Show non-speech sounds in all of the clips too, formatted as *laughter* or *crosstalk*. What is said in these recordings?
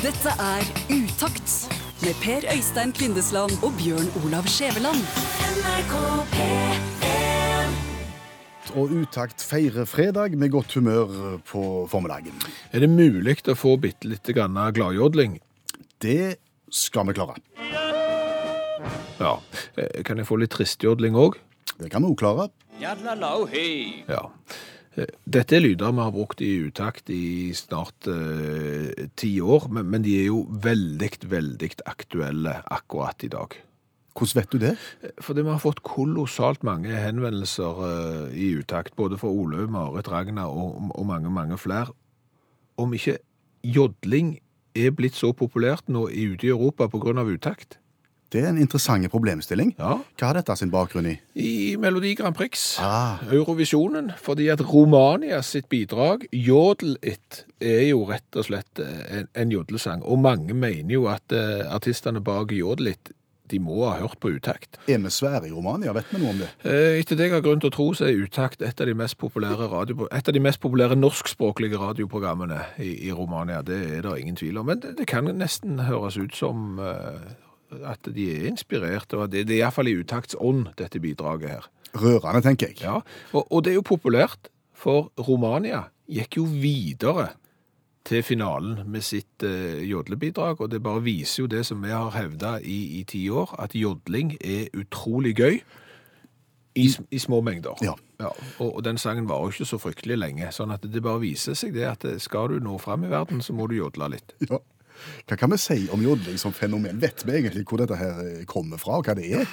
Dette er Utakt med Per Øystein Kvindesland og Bjørn Olav Skjæveland. Og Utakt feirer fredag med godt humør på formiddagen. Er det mulig å få bitte litt grann gladjodling? Det skal vi klare. Ja. Eh, Kan jeg få litt tristjodling òg? Det kan vi òg klare. Ja. Eh, Dette er lyder vi har brukt i utakt i snart eh, ti år, men, men de er jo veldig, veldig aktuelle akkurat i dag. Hvordan vet du det? Fordi vi har fått kolossalt mange henvendelser eh, i utakt, både fra Ole, Marit, Ragnar og, og mange, mange flere. Om ikke jodling er blitt så populært nå ute i Europa av utakt. Det er en interessant problemstilling. Ja. Hva har dette sin bakgrunn i? I Melodi Grand Prix. Ah. Eurovisjonen, fordi at Romania sitt bidrag, Jodel It, er jo rett og slett eh, en, en jodelsang. Og mange mener jo at uh, artistene bak Jodel It, de må ha hørt på utakt. Er vi svære i Romania? Vet vi noe om det? Eh, Etter det jeg har grunn til å tro, så er Utakt et av de mest populære, radio, et av de mest populære norskspråklige radioprogrammene i, i Romania. Det er det ingen tvil om. Men det, det kan nesten høres ut som eh, at de er inspirert. Og det, det er iallfall i utakts ånd, dette bidraget her. Rørende, tenker jeg. Ja, og, og det er jo populært, for Romania gikk jo videre til finalen med sitt eh, jodlebidrag, og det bare viser jo det som vi har hevda i, i ti år, at jodling er utrolig gøy i, i små mengder. Ja. og, og den sangen var jo ikke så fryktelig lenge, sånn at det bare viser seg det at eh, skal du nå fram i verden, så må du jodle litt. Ja. Hva kan vi si om jodling som fenomen? Vet vi egentlig hvor dette her eh, kommer fra, og hva det er?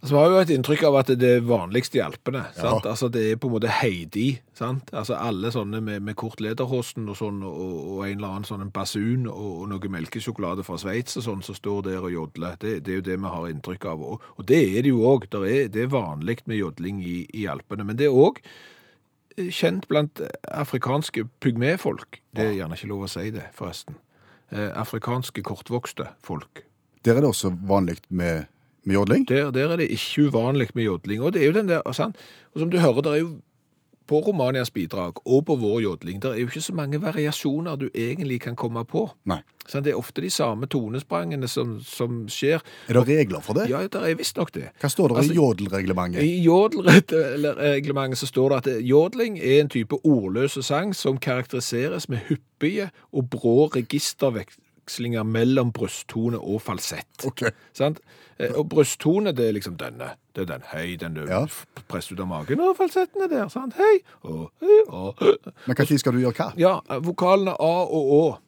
Altså, vi har jo et inntrykk av at det er vanligst i Alpene. Sant? Ja. Altså, det er på en måte Heidi. Sant? Altså, alle sånne med, med kort lederhosten og sånn, og, og en eller annen sånn en basun og, og noe melkesjokolade fra Sveits og sånn, som står der og jodler. Det, det er jo det vi har inntrykk av. Og, og det er det jo òg. Det er vanlig med jodling i, i Alpene. Men det er òg kjent blant afrikanske pygmefolk. Det er gjerne ikke lov å si det, forresten. Eh, afrikanske kortvokste folk. Der er det også vanlig med, med jodling. Der, der er det ikke uvanlig med jodling. Og det er jo den der, sant? Og som du hører, det er jo på Romanias bidrag og på vår jodling, det er jo ikke så mange variasjoner du egentlig kan komme på. Nei. Sånn, Det er ofte de samme tonesprangene som, som skjer. Er det regler for det? Ja, det er visstnok det. Hva står det Altså, i jodelreglementet? I jodelreglementet så står det at jodling er en type ordløse sang som karakteriseres med hyppige og brå registervekslinger mellom brysttone og falsett. Ok. Sant? Eh, Og brysttone, det er liksom denne. Det er den høy, den du Ja. presser ut av magen, og falsetten er der, sant? Hei, og, hei, og, Men hva skal du gjøre hva? Ja, vokalene A og Å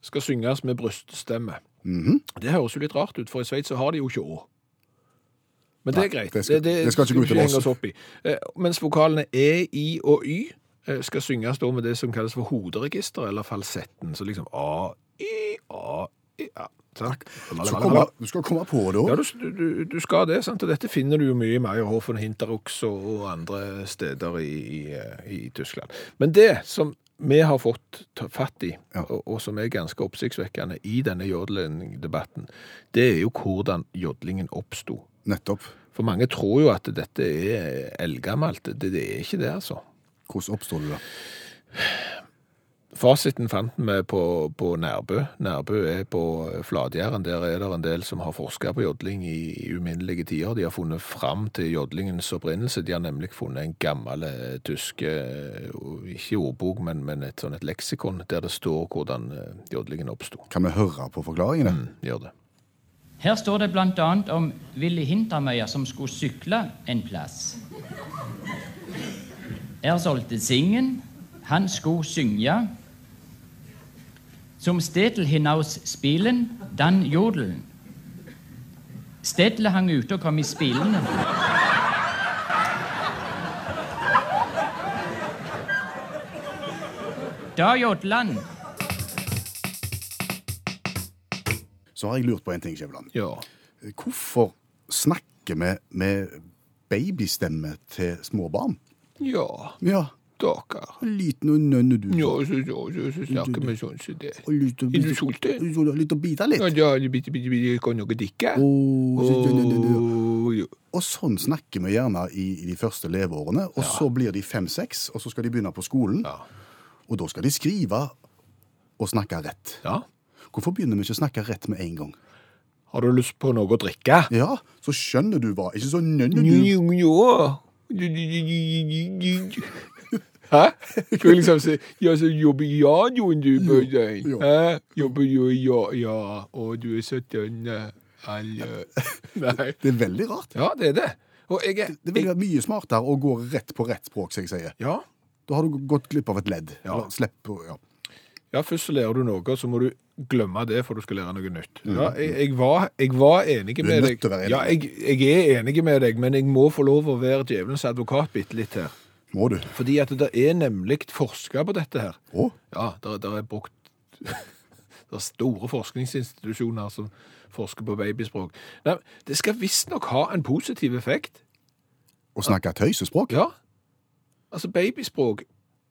skal synges med bryststemme. Mhm. Det høres jo litt rart ut, for i Sveits så har de jo ikke Å. Men det er greit. det skal- det skal ikke gå oss. opp i. Eh, Mens vokalene E, I og Y eh, skal synges da med det som kalles for hoderegister, eller falsetten. Så liksom A, I, A, I, ja. Sant? Du skal komme, du skal komme på det Ja, du, du, du skal det, sant? og dette finner du jo mye i Meyerhofen, Hinterux og, andre steder i, i, eh, i Tyskland. Men det som vi har fått fatt i, Ja. og, og som er ganske oppsiktsvekkende i denne jodling-debatten, det er jo hvordan jodlingen oppsto. Nettopp. For mange tror jo at dette er eldgammelt. Det, det er ikke det, altså. Hvordan oppstår det da? Fasiten fant vi på, på Nærbø. Nærbø er på Flatjæren. Der er det en del som har forska på jodling i, i uminnelige tider. De har funnet fram til jodlingens opprinnelse. De har nemlig funnet en gammel eh, tysk eh, Ikke ordbok, men, men et sånn et leksikon der det står hvordan eh, jodlingen oppsto. Kan vi høre på forklaringene? Mm, gjør det. Her står det bl.a. om Willy Hintermøyer som skulle sykle en plass. Er solgte Singen. Han skulle synge. Som Stedel hinaus spilen, dann jodeln. Stedle hang ute og kom i spilene. Da jodla han. Så har jeg lurt på en ting, Skjæveland. Ja. Hvorfor snakker vi med babystemme til små barn? Ja, Ja, dere. liten og nønne du. Ja, så, så, så, så snakker vi sånn som det. Og lyst til å Er du sulten? Har å bite litt? Ja, ja, bitte, bitte, bitte, kan noe dikke? Ja. Og sånn snakker vi gjerne i, i de første leveårene, og så blir de fem-seks, og så skal de begynne på skolen, Ja. og da skal de skrive og snakke rett. Ja. Hvorfor begynner vi ikke å snakke rett med en gang? Har du lyst på noe å drikke? Ja, så skjønner du hva. Ikke så nønner du. Hæ? *laughs* Skal vi liksom si Ja, så jobber i radioen du, på deg? Hæ? Jobber jo ja, ja, og du er så tynn. Alle *laughs* Nei. Det er veldig rart. Ja, det er det. Og jeg er Det vil være mye smartere å gå rett på rett språk, som jeg sier. Ja. Da har du gått glipp av et ledd. Ja. Eller slipp å ja. Ja, først så lærer du noe, så må du glemme det for du skal lære noe nytt. Ja, jeg, jeg, var, jeg var enig er nødt til å være enig. Ja, jeg, jeg er enig med deg, men jeg må få lov å være djevelens advokat bitte litt her. Må du? Fordi at det er nemlig forska på dette her. Å? Ja, der, der er brukt *laughs* Det er store forskningsinstitusjoner som forsker på babyspråk. Nei, det skal visstnok ha en positiv effekt. Å snakke tøysespråk? Ja. Altså, babyspråk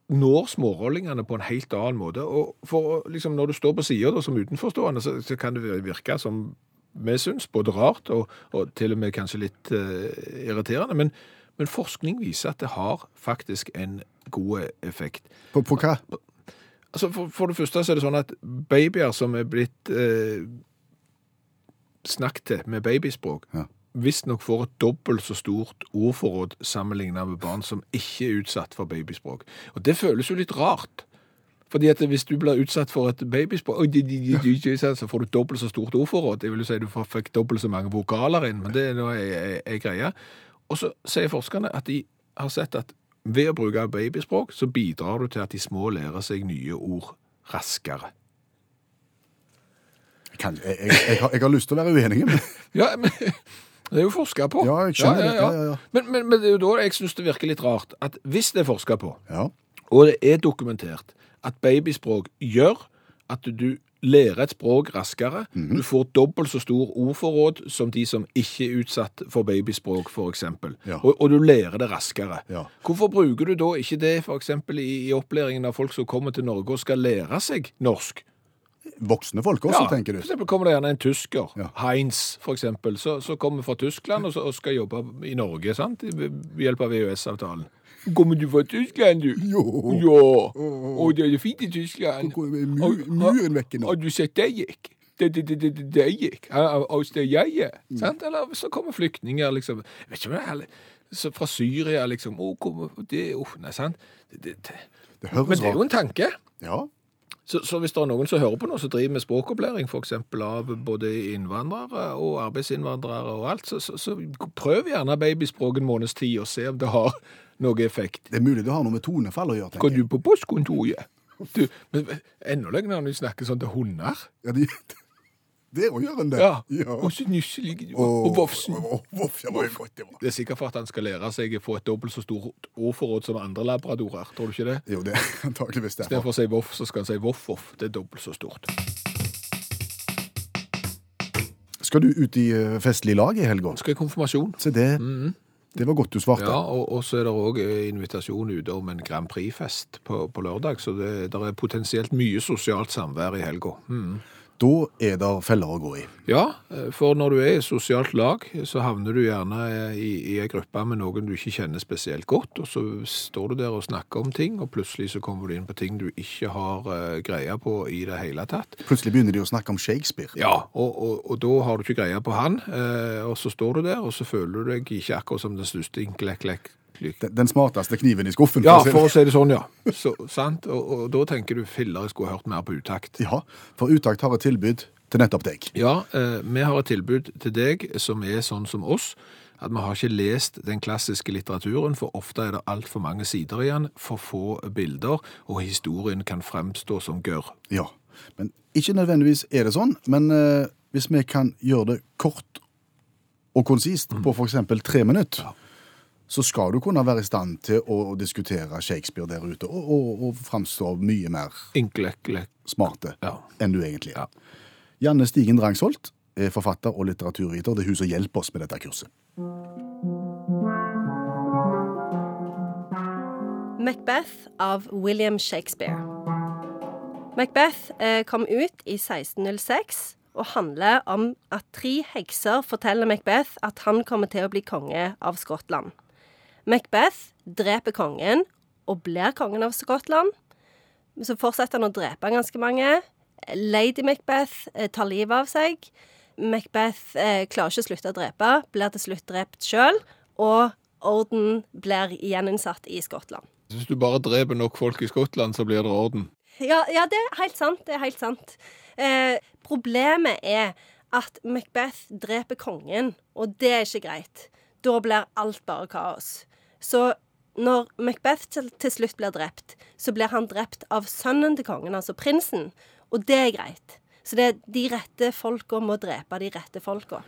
når smårollingene på en helt annen måte. Og for, liksom, når du står på sida som utenforstående, så, så kan det virke som vi syns, både rart og, og til og med kanskje litt uh, irriterende. Men, men forskning viser at det har faktisk en god effekt. På, på hva? Altså, for, for det første så er det sånn at babyer som er blitt eh, snakket til med babyspråk, Ja. visstnok får et dobbelt så stort ordforråd sammenlignet med barn som ikke er utsatt for babyspråk. Og det føles jo litt rart. Fordi at hvis du blir utsatt for et babyspråk, så får du dobbelt så stort ordforråd. Det vil si du fikk dobbelt så mange vokaler inn, men det er nå ei greie. Og så sier forskerne at de har sett at ved å bruke babyspråk, så bidrar du til at de små lærer seg nye ord raskere. Kan, jeg, jeg, jeg, har, jeg har lyst til å være uenig, men *laughs* Ja, men det er jo forska på. Ja, jeg skjønner. Ja, ja, ja. Men, men, men det er jo da jeg syns det virker litt rart at hvis det er forska på, ja. og det er dokumentert at babyspråk gjør at du lærer et språk raskere, Mhm. du får dobbelt så stor ordforråd som de som ikke er utsatt for babyspråk, f.eks., Ja. og, og du lærer det raskere. Ja. Hvorfor bruker du da ikke det f.eks. I, i opplæringen av folk som kommer til Norge og skal lære seg norsk? Voksne folk også, tenker For du. eksempel kommer det gjerne en tysker, Ja. Heinz for eksempel, så, så kommer fra Tyskland og, så, og skal jobbe i Norge, sant? Ved hjelp av EØS-avtalen. Kommer du fra Tyskland, du? Jo. Ja. Og det er fint i Tyskland. Muren vekk nå? Har du sett det gikk? Det, det, det, det, gikk. Hos det jeg er. Sant? Eller så kommer flyktninger, liksom. Jeg vet ikke om det er fra Syria, liksom. Å, kommer det Uff, nei, sant? Det, det, det. Høres Men det er jo en tanke. Ja. Så, så hvis det er noen som hører på nå, som driver med språkopplæring, f.eks. av både innvandrere og arbeidsinnvandrere og alt, så, så, så prøv gjerne babyspråk en måneds tid og se om det har noe effekt. Det er mulig det har noe med tonefall å gjøre, Går tenker jeg. du på postkontoret? Du, men enda lenger når de snakker sånn til hunder. Ja, de, der òg gjør en det. Ja. Og så nusselig. Og, og vofsen. Å, voff, ja, det var godt det var. Det er sikkert for at han skal lære seg å få et dobbelt så stort ordforråd som andre labradorer. Tror du ikke det? Jo, det er *laughs* antakeligvis derfor. Istedenfor å si voff, så skal han si voff-voff. Det er dobbelt så stort. Skal du ut i eh, festlig lag i helga? Skal i konfirmasjon. Se det. Det var godt du svarte. Ja, og, og så er det òg invitasjon ute om en Grand Prix-fest på, på lørdag, så det, det er potensielt mye sosialt samvær i helga. Mm. Da er det feller å gå i. Ja, eh, for når du er i sosialt lag, så havner du gjerne eh, i, i ei gruppe med noen du ikke kjenner spesielt godt, og så står du der og snakker om ting, og plutselig så kommer du inn på ting du ikke har uh, greie på i det hele tatt. Plutselig begynner de å snakke om Shakespeare. Ja, og, og, og da har du ikke greie på han, eh, og så står du der, og så føler du deg ikke akkurat som den største inklekk Den, den smarteste kniven i skuffen. Ja, for å si det sånn, ja. Så, sant? Og, og da tenker du filler, jeg skulle hørt mer på utakt. Ja, for Utakt har et tilbud til nettopp deg. Ja, eh, vi har et tilbud til deg som er sånn som oss, at vi har ikke lest den klassiske litteraturen, for ofte er det altfor mange sider igjen, for få bilder, og historien kan fremstå som gørr. Ja, men ikke nødvendigvis er det sånn, men eh, hvis vi kan gjøre det kort og konsist på for eksempel tre minutter, så skal du kunne være i stand til å diskutere Shakespeare der ute, og, og, og framstå mye mer smarte ja. enn du egentlig er. Ja. Janne Stigen Drangsholt er forfatter og litteraturviter. Det er hun som hjelper oss med dette kurset. Macbeth av William Shakespeare. Macbeth eh, kom ut i 1606 og handler om at tre hekser forteller Macbeth at han kommer til å bli konge av Skottland. Macbeth dreper kongen og blir kongen av Skottland. Så fortsetter han å drepe ganske mange. Lady Macbeth eh, tar livet av seg. Macbeth eh, klarer ikke å slutte å drepe, blir til slutt drept sjøl. Og orden blir gjeninnsatt i Skottland. Hvis du bare dreper nok folk i Skottland, så blir det orden. Ja, ja, det er helt sant. Det er helt sant. Eh, problemet er at Macbeth dreper kongen, og det er ikke greit. Da blir alt bare kaos. Så når Macbeth til, slutt blir drept, så blir han drept av sønnen til kongen, altså prinsen, og det er greit. Så det er de rette folka må drepe de rette folka.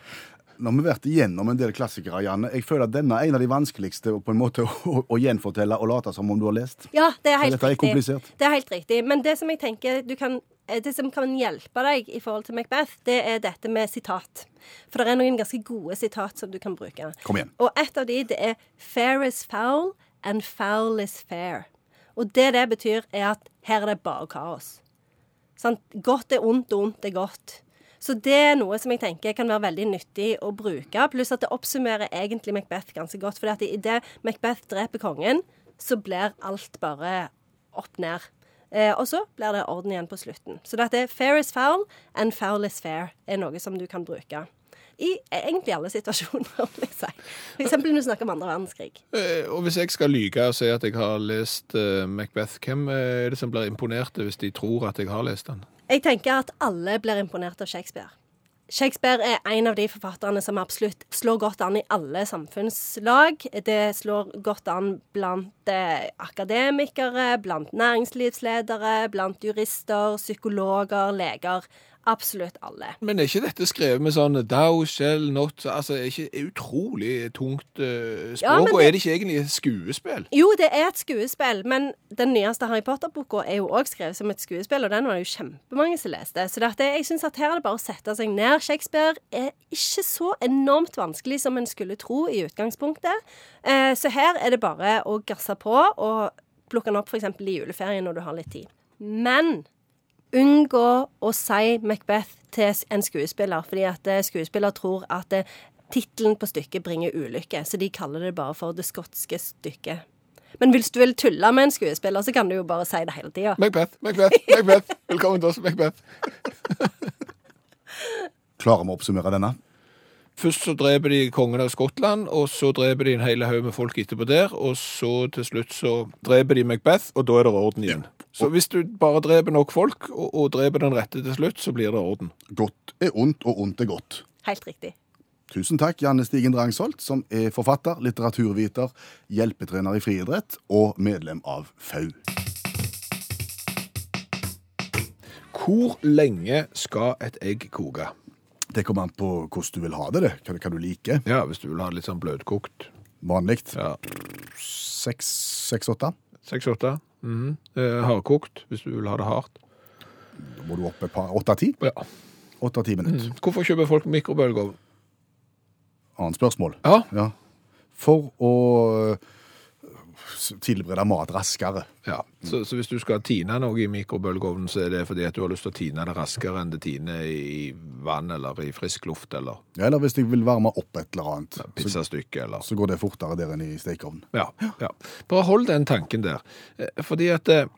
Nå har vi vært igjennom en del klassikere, Janne. Jeg føler at denne er en av de vanskeligste på en måte *laughs* å, å gjenfortelle og late som om du har lest. Ja, det er helt dette er riktig. komplisert. Det er helt riktig. Men det som jeg tenker du kan det som kan hjelpe deg i forhold til Macbeth, det er dette med sitat. For det er noen ganske gode sitat som du kan bruke. Kom igjen. Og et av de, det er 'fair is foul and foul is fair'. Og det det betyr, er at her er det bare kaos. Sant? Godt er ondt, og ondt er godt. Så det er noe som jeg tenker kan være veldig nyttig å bruke. Pluss at det oppsummerer egentlig Macbeth ganske godt. For idet Macbeth dreper kongen, så blir alt bare opp ned. Eh, og så blir det orden igjen på slutten. Så dette fair is foul and foul is fair er noe som du kan bruke. I egentlig alle situasjoner, vil jeg si. Eksempel når du snakker om andre verdenskrig. Eh, Og hvis jeg skal lyge og si at jeg har lest eh, Macbeth, hvem er det som blir imponert hvis de tror at jeg har lest den? Jeg tenker at alle blir imponert av Shakespeare. Shakespeare er en av de forfatterne som absolutt slår godt an i alle samfunnslag. Det slår godt an blant eh, akademikere, blant næringslivsledere, blant jurister, psykologer, leger. Absolutt alle. Men er ikke dette skrevet med sånn thou shall not Altså, er ikke er utrolig tungt uh, språk? Ja, Og er det ikke egentlig et skuespill? Jo, det er et skuespill, men den nyeste Harry Potter-boka er jo òg skrevet som et skuespill, og den var det jo kjempemange som leste. Så dette, jeg synes at her er det bare å sette seg ned. Shakespeare er ikke så enormt vanskelig som en skulle tro i utgangspunktet. Eh, så her er det bare å gasse på og plukke den opp f.eks. i juleferien når du har litt tid. Men unngå å si Macbeth til en skuespiller, fordi at eh, skuespiller tror at eh, tittelen på stykket bringer ulykke, så de kaller det bare for det skotske stykket. Men hvis du vil tulle med en skuespiller, så kan du jo bare si det hele tida. Macbeth, Macbeth, Macbeth. Velkommen til oss, Macbeth. *laughs* *laughs* Klarer vi å oppsummere denne? Først så dreper de kongen av Skottland, og så dreper de en hel haug med folk etterpå der, og så til slutt så dreper de Macbeth, og da er det orden igjen. Så hvis du bare dreper nok folk, og, og dreper den rette til slutt, så blir det orden. Godt er ondt, og ondt er godt. Helt riktig. Tusen takk, Janne Stigen Drangsholt, som er forfatter, litteraturviter, hjelpetrener i friidrett og medlem av FAU. Hvor lenge skal et egg koke? Det kommer an på hvordan du vil ha det, det. Hva, hva du liker. Ja, hvis du vil ha det litt sånn bløtkokt. Vanlig. Ja, Seks, seks, åtte. 6-8. Mhm. Eh, hardkokt, hvis du vil ha det hardt. Da må du opp et par åtte-ti. Ja. Åtte-ti minutter. Hvorfor kjøper folk mikrobølgeovn? Annet spørsmål. Ja, Ja. For å tilberede mat raskere. ja. Så, så hvis du skal tine noe i mikrobølgeovnen, så er det fordi at du har lyst til å tine det raskere enn det tiner i vann eller i frisk luft eller Ja, Eller hvis jeg vil varme opp et eller annet, så, pizzastykke eller så går det fortere der enn i stekeovnen. Ja, ja. Bare hold den tanken der. Eh, Fordi at eh,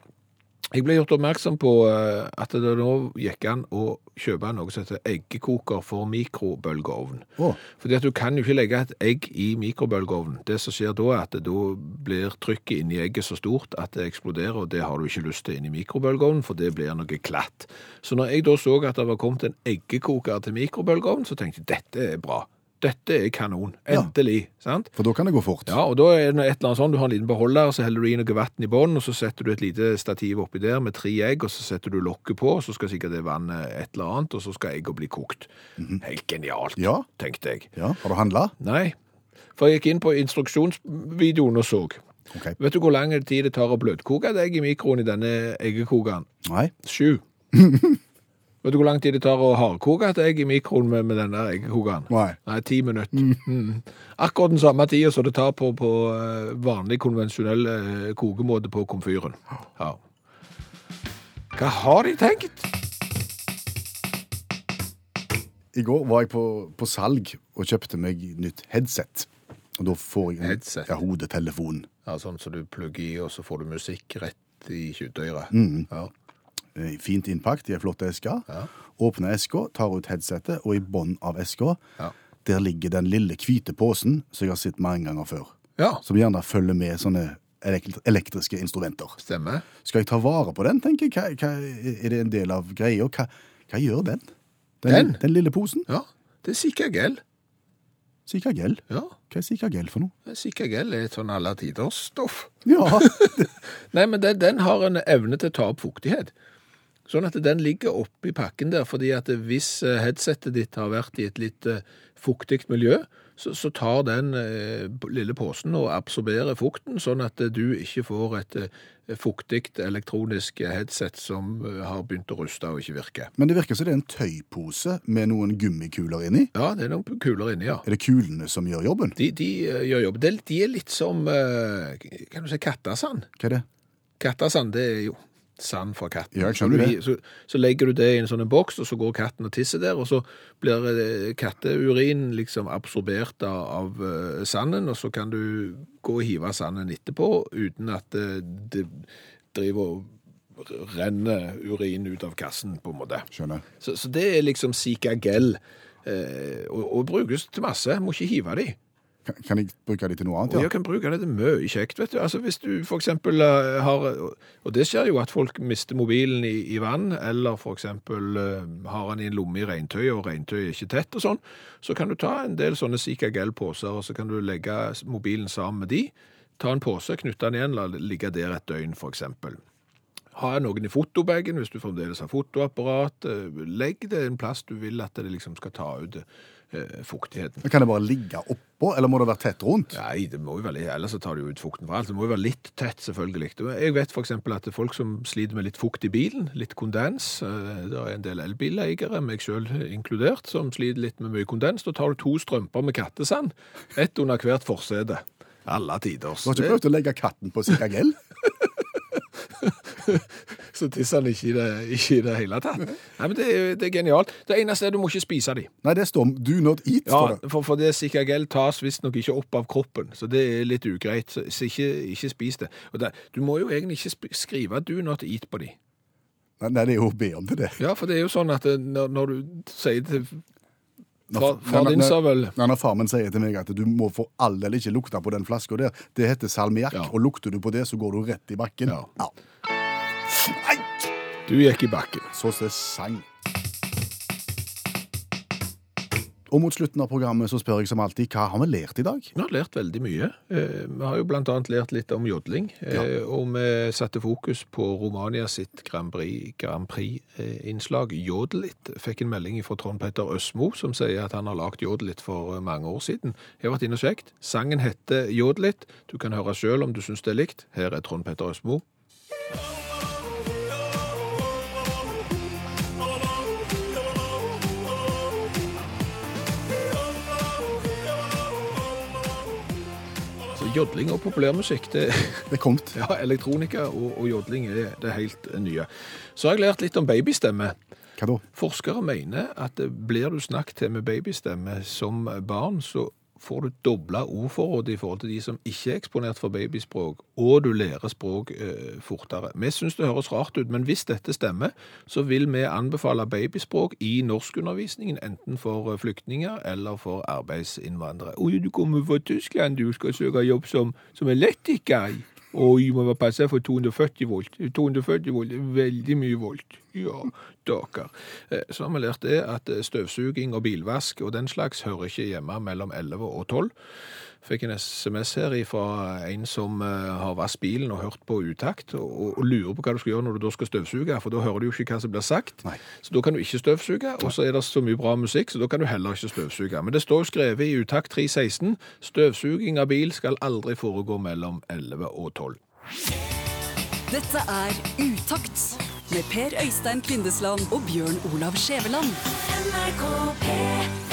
jeg ble gjort oppmerksom på eh, at det nå gikk an å kjøpe noe som heter eggekoker for mikrobølgeovn. Oh. Fordi at du kan jo ikke legge et egg i mikrobølgeovn. Det som skjer da, er at det da blir trykket inni egget så stort at det eksploderer, og det har du ikke lyst til inn i mikrobølgeovnen, for det blir noe klatt. Så når jeg da så at det var kommet en eggekoker til mikrobølgeovn, så tenkte jeg dette er bra. Dette er kanon. Ja. Endelig. sant? For da kan det gå fort. Ja, og da er det et eller annet sånn, du har en liten beholder, så heller du i noe vann i bånn, og så setter du et lite stativ oppi der med tre egg, og så setter du lokket på, og så skal sikkert det vannet et eller annet, og så skal egget bli kokt. Helt genialt, Ja. tenkte jeg. Ja, Har du handla? Nei, for jeg gikk inn på instruksjonsvideoen og så. Okay. Vet du hvor lang tid det tar å bløtkoke et egg i mikroen i denne eggekokeren? Nei. Sju. *laughs* Vet du hvor lang tid det tar å hardkoke et egg i mikroen med, med denne eggekokeren? Nei. Nei, ti minutter. Mm. Akkurat den samme tida som det tar på, på eh, vanlig, konvensjonell eh, kokemåte på komfyren. Ja. Hva har de tenkt? I går var jeg på, på salg og kjøpte meg nytt headset. Og da får jeg en Headset? Ja, hodetelefon. Ja, sånn som du plugger i, og så får du musikk rett i kjøttøyret. Mm. Ja. Eh, fint innpakt i ei flott eske. Åpner eska, tar ut headsetet, og i bånn av eska Ja. der ligger den lille hvite posen som jeg har sett mange ganger før. Ja, Som gjerne følger med sånne elektriske instrumenter. stemmer. Skal jeg ta vare på den, tenker jeg? Hva, hva, er det en del av greia? Hva, hva gjør den? Den? Den lille posen? Ja, det er sikkergel. Sikkergel? Ja, Hva er sikkergel for noe? Sikkergel er et sånn alle tiders stoff. Ja, *laughs* Nei, men den, den har en evne til å ta opp fuktighet. Sånn at den ligger oppi pakken der, fordi at hvis eh, headsetet ditt har vært i et litt eh, fuktig miljø, så, så tar den eh, lille posen og absorberer fukten, sånn at eh, du ikke får et eh, fuktig elektronisk headset som eh, har begynt å ruste og ikke virke. Men det virker som det er en tøypose med noen gummikuler inni. Ja, det er noen kuler inni, ja. Er det kulene som gjør jobben? De, de gjør jobben. De, de er litt som, kan du si, kattasand. Hva er det? Kattasand, det er jo sand fra katten. Ja, så, det. du- så, så legger du det i en sånn boks, og så går katten og tisser der, og så blir eh, katteurin liksom absorbert av, eh, sanden, og så kan du gå og hive sanden etterpå, uten at det, det driver og renner urin ut av kassen, på en måte. Skjønner. Så, så det er liksom sikagel, eh, og, og brukes til masse. Må ikke hive de. Kan, jeg bruke det til noe annet? Ja, jeg kan bruke det til mye kjekt, vet du. Altså hvis du eksempel eh, har, og det skjer jo at folk mister mobilen i, i vann, eller eksempel eh, har den i en lomme i regntøyet, og regntøyet er ikke tett og sånn, så kan du ta en del sånne Sikagel-poser, og så kan du legge mobilen sammen med de, ta en pose, knytte den igjen, la det ligge der et døgn eksempel. Ha noen i fotobagen hvis du fremdeles har fotoapparat. eh, Legg det en plass du vil at det liksom skal ta ut eh, fuktigheten. Men Kan det bare ligge oppå, eller må det være tett rundt? Nei, det må jo være ellers så tar det jo ut fukten fra alt. Det må jo være litt tett, selvfølgelig. Jeg vet eksempel at det er folk som sliter med litt fukt i bilen, litt kondens. eh, Det er en del elbileiere, meg selv inkludert, som sliter litt med mye kondens. Da tar du to strømper med kattesand, ett under hvert forsete. Alle tiders. Du har ikke prøvd å legge katten på sikagel? *laughs* Så tisser han ikke i det, ikke i det hele tatt. Nei, men det er, det er genialt. Det eneste er du må ikke spise de. Nei, det står do not eat. Ja, det. for, for det Sikagel tas visstnok ikke opp av kroppen, så det er litt ugreit. Så, så ikke, ikke spis det. Og det. Du må jo egentlig ikke sp- skrive 'do not eat' på de. Nei, nei, det er jo å be om det, det. Ja, for det er jo sånn at det, når, når du sier til far, far din sa vel Nei, Når far min sier til meg at du må for all del ikke lukte på den flaska der, det heter salmiakk, Ja. og lukter du på det, så går du rett i bakken. Ja. Nei, Du gikk i bakken. så det sang. Og mot slutten av programmet så spør jeg som alltid, hva har vi lært i dag? Vi har lært veldig mye. Eh, Vi har jo annet lært litt om jodling, Ja. og vi satte fokus på Romania sitt Grand Prix-innslag Prix-innslag, Jodlit. Fikk en melding fra Trond Petter Øsmo, som sier at han har lagd Jodlit for eh, mange år siden. Jeg har vært inne og sjekket. Sangen heter Jodlit. Du kan høre sjøl om du syns det er likt. Her er Trond Petter Øsmo. Jodling og populærmusikk, det *laughs* Det er kommet. Ja, elektronika og, og jodling er det helt nye. Så har jeg lært litt om babystemme. Hva da? Forskere mener at eh, blir du snakket til med babystemme som barn, så får du dobla ordforrådet i forhold til de som ikke er eksponert for babyspråk, og du lærer språk eh, fortere. Vi syns det høres rart ut, men hvis dette stemmer, så vil vi anbefale babyspråk i norskundervisningen, enten for eh, flyktninger eller for arbeidsinnvandrere. Oi, du kommer fra Tyskland, du skal søke jobb som, som elektriker. Oi, må være passe for 240 volt. 240 volt er veldig mye volt. Ja, daker. Eh, Så har vi lært det at eh, støvsuging og bilvask og den slags hører ikke hjemme mellom 11 og 12. Fikk en SMS her fra en som eh, har vasket bilen og hørt på utakt, og, og lurer på hva du skal gjøre når du da skal støvsuge, for da hører du jo ikke hva som blir sagt. Nei. Så da kan du ikke støvsuge, og så er det så mye bra musikk, så da kan du heller ikke støvsuge. Men det står jo skrevet i utakt 316, støvsuging av bil skal aldri foregå mellom 11 og 12. Dette er Utakt med Per Øystein Kvindesland og Bjørn Olav Skjæveland. NRK P3